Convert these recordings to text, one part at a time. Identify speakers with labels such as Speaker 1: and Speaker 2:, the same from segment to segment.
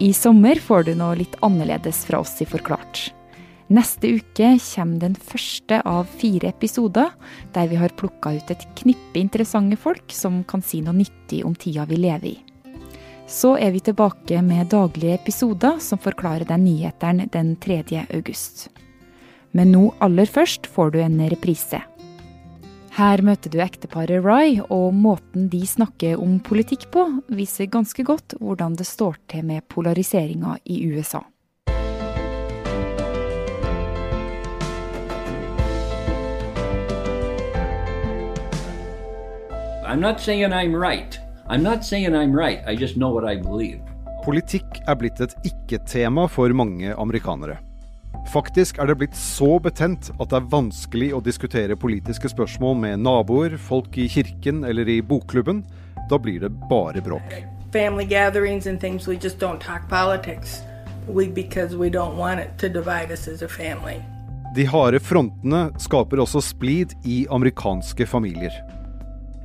Speaker 1: I sommer får du noe litt annerledes fra oss i Forklart. Neste uke kommer den første av fire episoder der vi har plukka ut et knippe interessante folk som kan si noe nyttig om tida vi lever i. Så er vi tilbake med daglige episoder som forklarer deg nyhetene den 3. august. Men nå aller først får du en reprise. Her møter du ekteparet Rye, og måten de snakker om politikk på, viser ganske godt hvordan det står til med polariseringa i USA.
Speaker 2: I'm not saying I'm right. I'm not saying I'm right. I just know what I believe.
Speaker 3: Politikk er blitt et ikke-tema for mange amerikanere. Faktisk er det blitt så betent at det er vanskelig å diskutere politiske spørsmål med naboer, folk i kirken eller i bokklubben. Da blir det bare bråk.
Speaker 4: family gatherings and things, we just don't talk politics. We because we don't want it to divide us as a family.
Speaker 3: De harde frontene skaper også splid i amerikanske familier.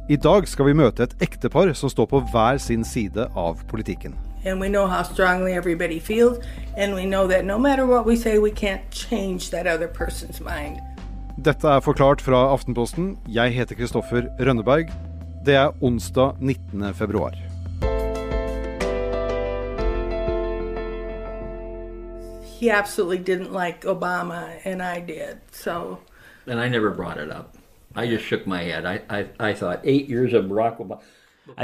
Speaker 3: I dag skal vi møte et ektepar som står på hver sin side av politikken.
Speaker 4: And we know how strongly everybody feels, and we know that no matter what we say, we can't change that other person's mind.
Speaker 3: Dette er forklart fra Aftenposten. Jeg heter Kristoffer Rønneberg. Det er onsdag 19. februar.
Speaker 4: He absolutely didn't like Obama, and I did. So
Speaker 2: And I never brought it up. I just shook my head. I, I, I thought eight years of Barack Obama.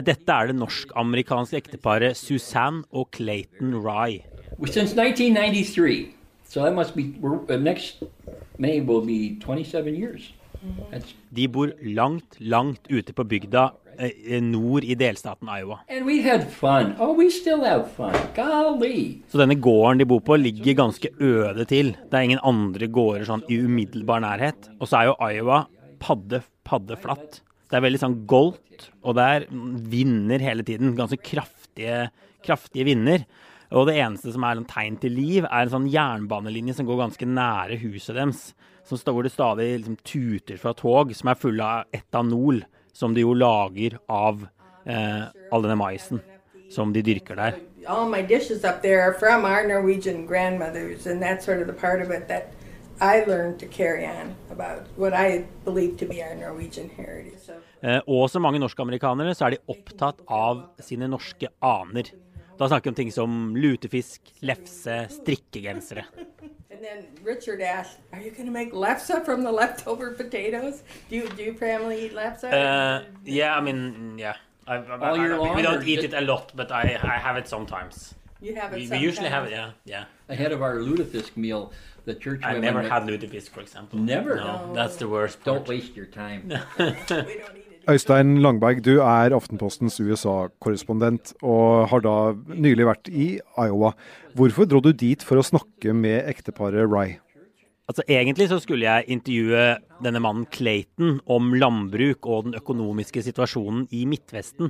Speaker 5: Dette er det norsk-amerikanske ekteparet Suzanne og Clayton Rye.
Speaker 2: Since 1993. So that must be, uh, next May will be 27 years. That's,
Speaker 5: De bor langt, langt ute på bygda eh, nord i delstaten Iowa.
Speaker 2: and we had fun. Oh, we still have fun. Golly.
Speaker 5: Så denne gården de bor på, ligger ganske øde til. Det er ingen andre gårder sånn i umiddelbar nærhet. Og så er jo Iowa padde, padde flatt. Det er veldig sånn goldt, og det er vinner hele tiden. Ganske kraftige, kraftige vinder. Og det eneste som er en tegn til liv, er en sånn jernbanelinje som går ganske nære huset deres. Hvor det stadig liksom tuter fra tog som er fulle av etanol, som de jo lager av eh, all denne maisen som de dyrker der.
Speaker 4: all my dishes up there are from our Norwegian grandmothers, and that's sort of the part of it that I learned to carry on about what I believe to be our Norwegian heritage. So,
Speaker 5: Eh, og som mange norsk-amerikanere så er de opptatt av sine norske aner. Da snakker vi om ting som lutefisk, lefse, strikkegensere.
Speaker 4: and then Richard asked, "Are you going to make lefse from the leftover potatoes? Do you do your family eat lefse?"
Speaker 5: Uh, yeah, I mean, yeah. I, I,
Speaker 2: I, I,
Speaker 5: we don't eat it a lot, but I, I have it sometimes.
Speaker 4: You have it.
Speaker 5: We, we usually have it, yeah, yeah.
Speaker 2: Ahead of our lutefisk meal, the church
Speaker 5: I never had lutefisk, for example.
Speaker 2: Never?
Speaker 5: No, that's the worst part.
Speaker 2: Don't waste your time.
Speaker 4: We don't eat.
Speaker 3: Øystein Langberg, du er Aftenpostens USA-korrespondent og har da nylig vært i Iowa. Hvorfor dro du dit for å snakke med ekteparet Rye?
Speaker 5: Altså Egentlig så skulle jeg intervjue denne mannen Clayton om landbruk og den økonomiske situasjonen i Midtvesten.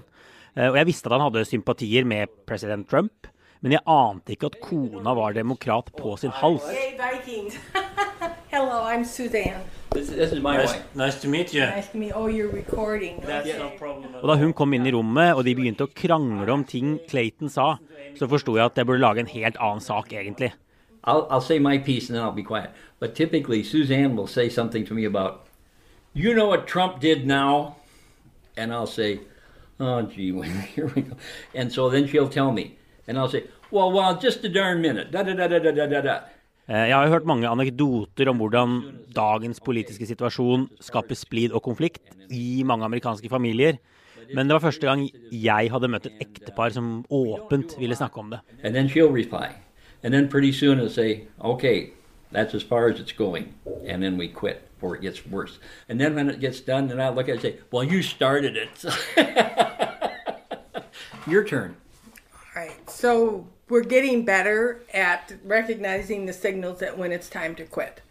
Speaker 5: Eh, Og jeg visste at han hadde sympatier med president Trump, men jeg ante ikke at kona var demokrat på sin hals.
Speaker 4: Hello, I'm Suzanne.
Speaker 2: This, this is my wife.
Speaker 5: nice to meet you.
Speaker 4: Nice to meet. Oh, you're recording.
Speaker 5: Og da hun kom inn i rommet og de begynte å krangle om ting Clayton sa, så forsto jeg at jeg burde lage en helt annen sak, egentlig.
Speaker 2: I'll, I'll say my piece and then I'll be quiet. But typically, Suzanne will say something to me about, you know what Trump did now? And I'll say, oh, gee, here we go. And so then she'll tell me. And I'll say, well, well, just a darn minute. Da, da, da, da, da, da, da.
Speaker 5: Eh, Jeg har jo hørt mange anekdoter om hvordan dagens politiske situasjon skaper splid og konflikt i mange amerikanske familier. Men det var første gang jeg hadde møtt et ektepar som åpent ville snakke om det.
Speaker 2: And then she'll reply. And then pretty soon it'll say, okay, that's as far as it's going. And then we quit before it gets worse. And then when it gets done, then I'll look at it and say, well, you started it. Your turn.
Speaker 4: Right. So we're getting better at recognizing the signals that when it's time to quit.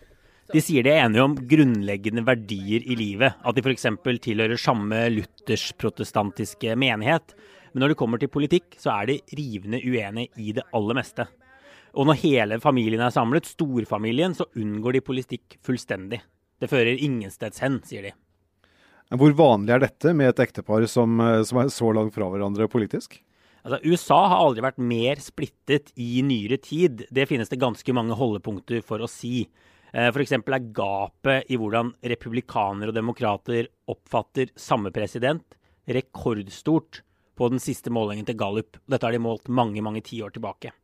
Speaker 5: De sier de er enige om grunnleggende verdier i livet. At de f.eks. tilhører samme luthersk-protestantiske menighet. Men når det kommer til politikk, så er de rivende uenige i det aller meste. Og når hele familien er samlet, storfamilien, så unngår de politikk fullstendig. Det fører ingensteds hen, sier de.
Speaker 3: Hvor vanlig er dette med et ektepar som, eh, som er så langt fra hverandre politisk?
Speaker 5: Altså, USA har aldri vært mer splittet i nyere tid. Det finnes det ganske mange holdepunkter for å si. Eh, F.eks. er gapet i hvordan republikanere og demokrater oppfatter samme president, rekordstort på den siste målingen til Gallup. Dette har de målt mange mange tiår tilbake.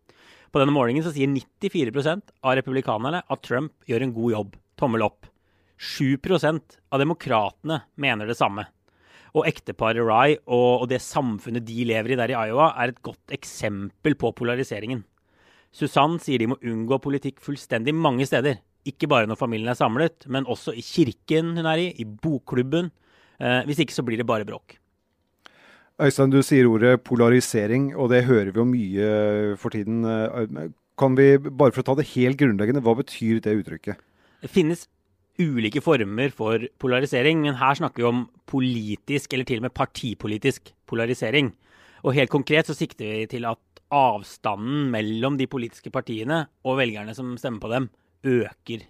Speaker 5: På denne målingen sier 94% av republikanerne at Trump gjør en god jobb. Tommel opp. 7% av demokratene mener det samme. Og ekteparet Rye og, og det samfunnet de lever i der i Iowa, er et godt eksempel på polariseringen. Susann sier de må unngå politikk fullstendig mange steder. Ikke bare når familien er samlet, men også i kirken hun er i, i bokklubben. Eh, hvis ikke så blir det bare bråk.
Speaker 3: Øystein, du sier ordet polarisering, og det hører vi jo mye for tiden. Kan vi, bare for å ta det helt grunnleggende, hva betyr det uttrykket?
Speaker 5: Det finnes ulike former for polarisering, men her snakker vi om politisk, eller til og med partipolitisk polarisering. Og helt konkret så sikter vi til at avstanden mellom de politiske partiene og velgerne som stemmer på dem, øker.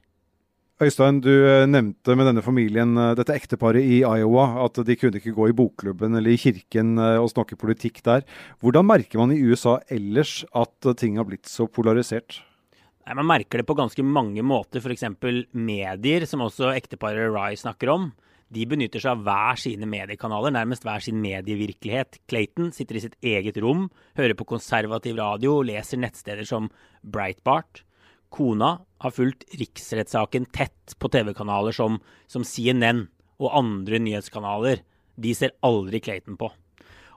Speaker 3: Øystein, du eh, nevnte med denne familien, eh, dette ekteparet i Iowa, at de kunne ikke gå i bokklubben eller i kirken eh, og snakke politikk der. Hvordan merker man i USA ellers at ting har blitt så polarisert?
Speaker 5: Nei, Man merker det på ganske mange måter. F.eks. medier, som også ekteparet Rye snakker om. De benytter seg av hver sine mediekanaler, nærmest hver sin medievirkelighet. Clayton sitter i sitt eget rom, hører på konservativ radio, leser nettsteder som Breitbart. Kona har fulgt riksrettssaken tett på TV-kanaler som, som, CNN og andre nyhetskanaler. De ser aldri Clayton på.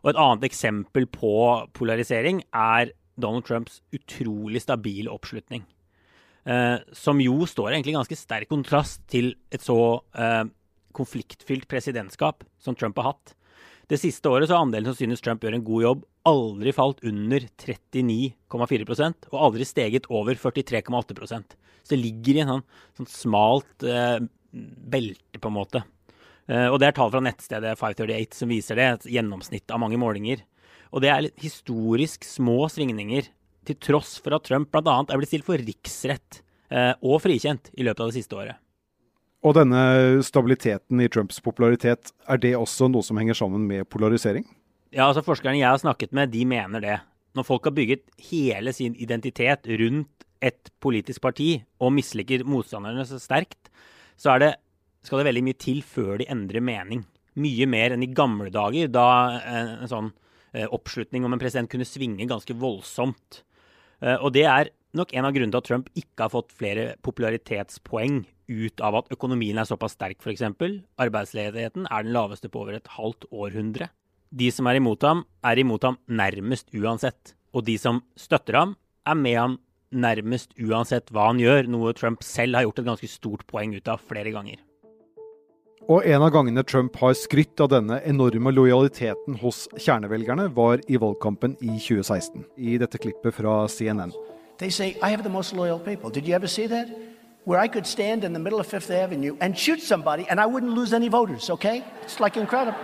Speaker 5: Og Et annet eksempel på polarisering er Donald Trumps utrolig stabile oppslutning. Eh, som jo står egentlig i ganske sterk kontrast til et så eh, konfliktfylt presidentskap som Trump har hatt. Det siste året så har andelen som synes Trump gjør en god jobb, aldri falt under 39,4% og aldri steget over 43,8% Så det ligger i en sånn, sånn smalt eh, belte, på en måte. Eh, og det er tall fra nettstedet 538 som viser det, et gjennomsnitt av mange målinger. Og det er historisk små svingninger til tross for at Trump bl.a. er blitt stilt for riksrett eh, og frikjent i løpet av det siste året.
Speaker 3: Og denne stabiliteten i Trumps popularitet, er det også noe som henger sammen med polarisering?
Speaker 5: Ja, altså Forskerne jeg har snakket med, de mener det. Når folk har bygget hele sin identitet rundt et politisk parti og misliker motstanderne så sterkt, så det, skal det veldig mye til før de endrer mening. Mye mer enn i gamle dager, da en, en sånn eh, oppslutning om en president kunne svinge ganske voldsomt. Eh, og det er nok en av grunnene til at Trump ikke har fått flere popularitetspoeng ut av at økonomien er såpass sterk, f.eks. Arbeidsledigheten er den laveste på over et halvt århundre. De som er imot ham, er imot ham nærmest uansett. Og de som støtter ham, er med ham nærmest uansett hva han gjør, noe Trump selv har gjort et ganske stort poeng ut av flere ganger.
Speaker 3: Og en av gangene Trump har skrytt av denne enorme lojaliteten hos kjernevelgerne, var i valgkampen i 2016. I dette klippet fra CNN.
Speaker 6: They say, I have the most loyal people. Did you ever see that? Where I could stand in the middle of Fifth Avenue and shoot somebody and I wouldn't lose any voters, okay? It's like incredible.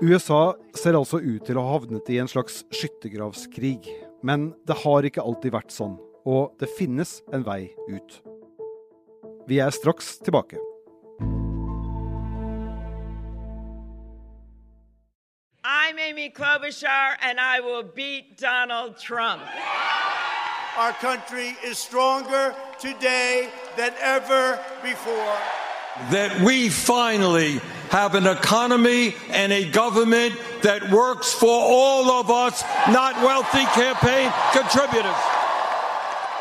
Speaker 3: USA ser altså ut til å ha havnet i en slags skyttergravskrig. Men det har ikke alltid vært sånn, og det finnes en vei ut. Vi er straks tilbake.
Speaker 7: I'm Amy Klobuchar, and I will beat Donald Trump.
Speaker 8: Our country is stronger today than ever before.
Speaker 9: That we finally have an economy and a government that works for all of us, not wealthy campaign contributors.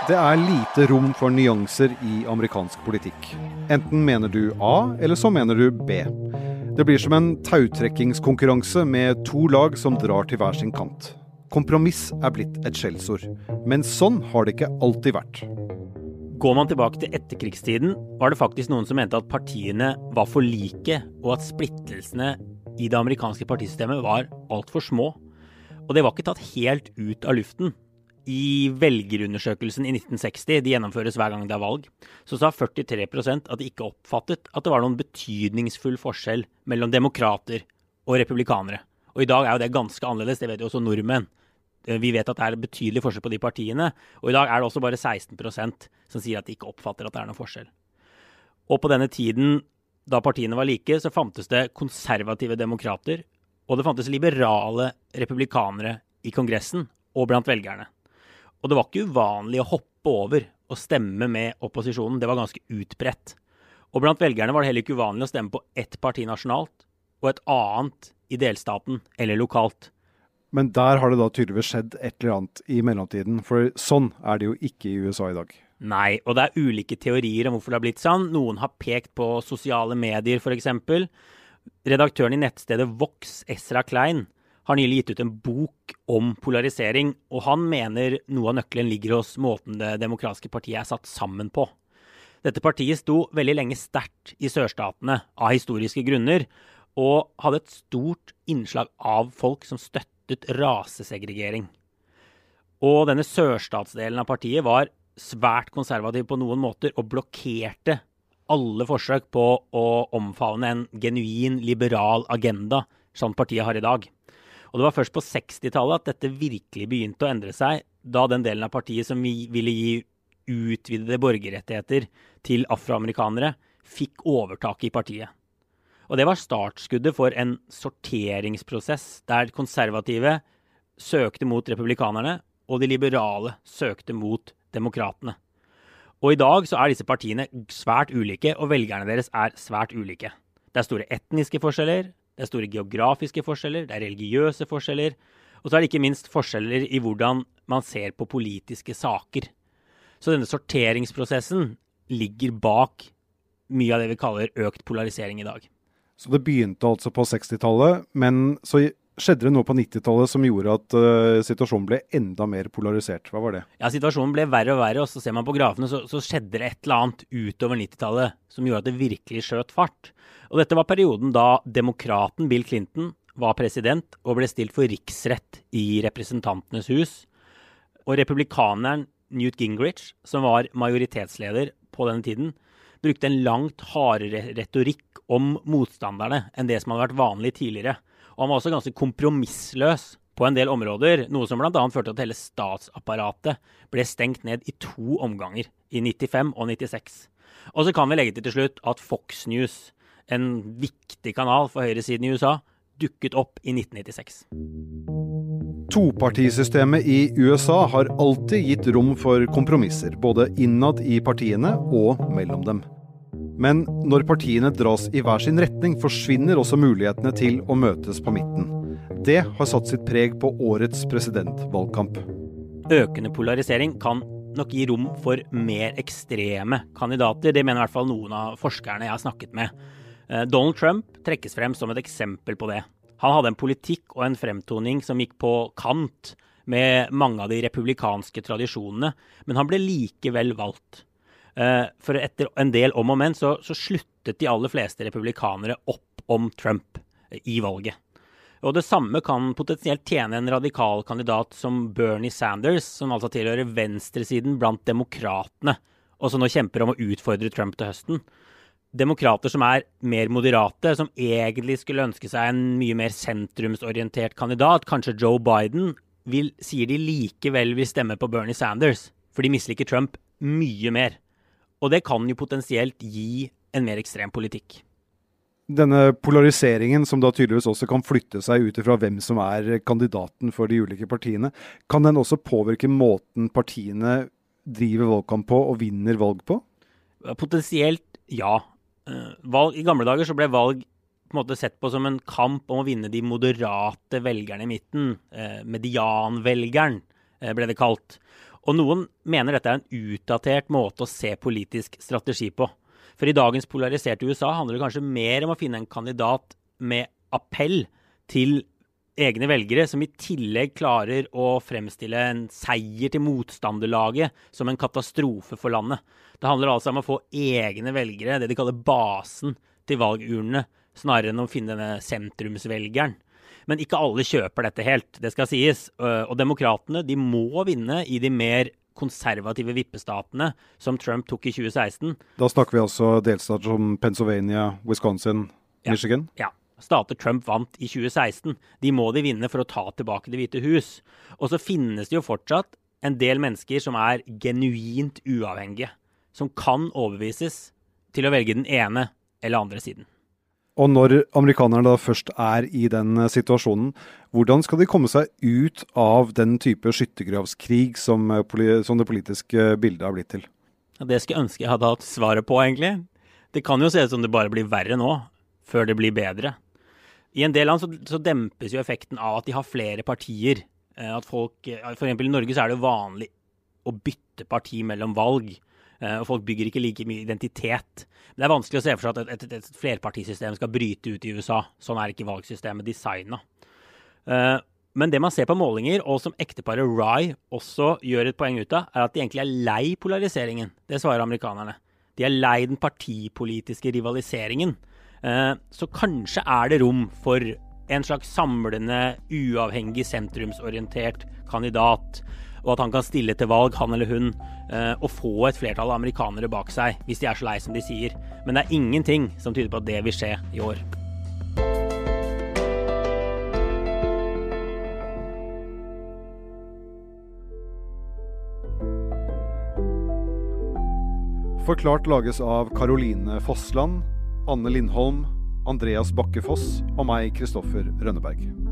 Speaker 3: Det er lite rom for nyanser i amerikansk politikk. Enten mener du A, eller så mener du B. Det blir som en tautrekkingskonkurranse med to lag som drar til hver sin kant. Kompromiss er blitt et skjellsord, men sånn har det ikke alltid vært.
Speaker 5: Går man tilbake til etterkrigstiden, var det faktisk noen som mente at partiene var for like, og at splittelsene i det amerikanske partisystemet var altfor små. Og det var ikke tatt helt ut av luften. I velgerundersøkelsen i 1960, de gjennomføres hver gang det er valg, så sa 43% at de ikke oppfattet at det var noen betydningsfull forskjell mellom demokrater og republikanere. Og i dag er jo det ganske annerledes, det vet jo også nordmenn. Vi vet at det er betydelig forskjell på de partiene, og i dag er det også bare 16% som sier at de ikke oppfatter at det er noen forskjell. Og på denne tiden, da partiene var like, så fantes det konservative demokrater, og det fantes liberale republikanere i Kongressen og blant velgerne. Og det var ikke uvanlig å hoppe over og stemme med opposisjonen. Det var ganske utbredt. Og blant velgerne var det heller ikke uvanlig å stemme på ett parti nasjonalt og et annet i delstaten eller lokalt.
Speaker 3: Men der har det da tydeligvis skjedd et eller annet i mellomtiden, for sånn er det jo ikke i USA i dag.
Speaker 5: Nei, og det er ulike teorier om hvorfor det har blitt sånn. Noen har pekt på sosiale medier, f.eks. Redaktøren i nettstedet Vox, Ezra Klein, har nylig gitt ut en bok om polarisering, og han mener noe av nøkkelen ligger hos måten det demokratiske partiet er satt sammen på. Dette partiet sto veldig lenge sterkt i sørstatene av historiske grunner, og hadde et stort innslag av folk som støttet rasesegregering. Og denne sørstatsdelen av partiet var svært konservativ på noen måter og blokkerte alle forsøk på å omfavne en genuin liberal agenda, som partiet har i dag. Og det var først på 60-tallet at dette virkelig begynte å endre seg, da den delen av partiet som ville gi utvidede borgerrettigheter til afroamerikanere, fikk overtaket i partiet. Og det var startskuddet for en sorteringsprosess der konservative søkte mot republikanerne, og de liberale søkte mot demokratene. Og i dag så er disse partiene svært ulike, og velgerne deres er svært ulike. Det er store etniske forskjeller, det er store geografiske forskjeller, det er religiøse forskjeller, og så er det ikke minst forskjeller i hvordan man ser på politiske saker. Så denne sorteringsprosessen ligger bak mye av det vi kaller økt polarisering i dag.
Speaker 3: Så det begynte altså på 60-tallet, men så skjedde det noe på 90-tallet som gjorde at uh, situasjonen ble enda mer polarisert. Hva var det?
Speaker 5: Ja, Situasjonen ble verre og verre, og så ser man på grafene, så, så skjedde det et eller annet utover 90-tallet som gjorde at det virkelig skjøt fart. Og dette var perioden da demokraten Bill Clinton var president og ble stilt for riksrett i Representantenes hus. Og republikaneren Newt Gingrich, som var majoritetsleder på denne tiden, brukte en langt hardere retorikk om motstanderne enn det som hadde vært vanlig tidligere. Og han var også ganske kompromissløs på en del områder, noe som bl.a. førte til at hele statsapparatet ble stengt ned i to omganger, i 95 og 96. Og så kan vi legge til til slutt at Fox News, en viktig kanal for høyresiden i USA, dukket opp i 1996.
Speaker 3: Topartisystemet i USA har alltid gitt rom for kompromisser, både innad i partiene og mellom dem. Men når partiene dras i hver sin retning, forsvinner også mulighetene til å møtes på midten. Det har satt sitt preg på årets presidentvalgkamp.
Speaker 5: Økende polarisering kan nok gi rom for mer ekstreme kandidater. Det mener i hvert fall noen av forskerne jeg har snakket med. Eh, Donald Trump trekkes frem som et eksempel på det. Han hadde en politikk og en fremtoning som gikk på kant med mange av de republikanske tradisjonene, men han ble likevel valgt. Eh, for etter en del om og men så, så sluttet de aller fleste republikanere opp om Trump i valget. Og det samme kan potensielt tjene en radikal kandidat som Bernie Sanders, som altså tilhører venstresiden blant demokratene, og som nå kjemper om å utfordre Trump til høsten. Demokrater som er mer moderate, som egentlig skulle ønske seg en mye mer sentrumsorientert kandidat, kanskje Joe Biden, vil, sier de likevel vil stemme på Bernie Sanders, for de misliker Trump mye mer. Og det kan jo potensielt gi en mer ekstrem politikk.
Speaker 3: Denne polariseringen, som da tydeligvis også kan flytte seg ut ifra hvem som er kandidaten for de ulike partiene, kan den også påvirke måten partiene driver valgkamp på og vinner valg på?
Speaker 5: Potensielt ja. Eh, valg, I gamle dager så ble valg på en måte sett på som en kamp om å vinne de moderate velgerne i midten. Eh, medianvelgeren eh, ble det kalt. Og noen mener dette er en utdatert måte å se politisk strategi på. For i dagens polariserte USA handler det kanskje mer om å finne en kandidat med appell til egne velgere, som i tillegg klarer å fremstille en seier til motstanderlaget som en katastrofe for landet. Det handler altså om å få egne velgere, det de kaller basen, til valgurnene, snarere enn å finne denne sentrumsvelgeren. Men ikke alle kjøper dette helt, det skal sies. Og demokratene de må vinne i de mer konservative vippestatene som Trump tok i 2016.
Speaker 3: Da snakker vi altså delstater som Pennsylvania, Wisconsin,
Speaker 5: ja.
Speaker 3: Michigan?
Speaker 5: Ja. Stater Trump vant i 2016. De må de vinne for å ta tilbake Det hvite hus. Og så finnes det jo fortsatt en del mennesker som er genuint uavhengige. Som kan overbevises til å velge den ene eller andre siden.
Speaker 3: Og når amerikanerne da først er i den eh, situasjonen, hvordan skal de komme seg ut av den type skyttergravskrig som, eh, som det politiske bildet har blitt til?
Speaker 5: Det skulle jeg ønske jeg hadde hatt svaret på, egentlig. Det kan jo se ut som det bare blir verre nå, før det blir bedre. I en del land så, så dempes jo effekten av at de har flere partier. Eh, at folk, for eksempel I Norge så er det jo vanlig å bytte parti mellom valg. Og folk bygger ikke like mye identitet. Men det er vanskelig å se for seg at et, et, et flerpartisystem skal bryte ut i USA. Sånn er ikke valgsystemet designa. Uh, men det man ser på målinger, og som ekteparet Rye også gjør et poeng ut av, er at de egentlig er lei polariseringen. Det svarer amerikanerne. De er lei den partipolitiske rivaliseringen. Uh, så kanskje er det rom for en slags samlende, uavhengig, sentrumsorientert kandidat og at han kan stille til valg, han eller hun, eh, og få et flertall av amerikanere bak seg, hvis de er så lei som de sier. Men det er ingenting som tyder på at det vil skje i år.
Speaker 3: Forklart lages av Caroline Fossland, Anne Lindholm, Andreas Bakke Foss og meg, Kristoffer Rønneberg.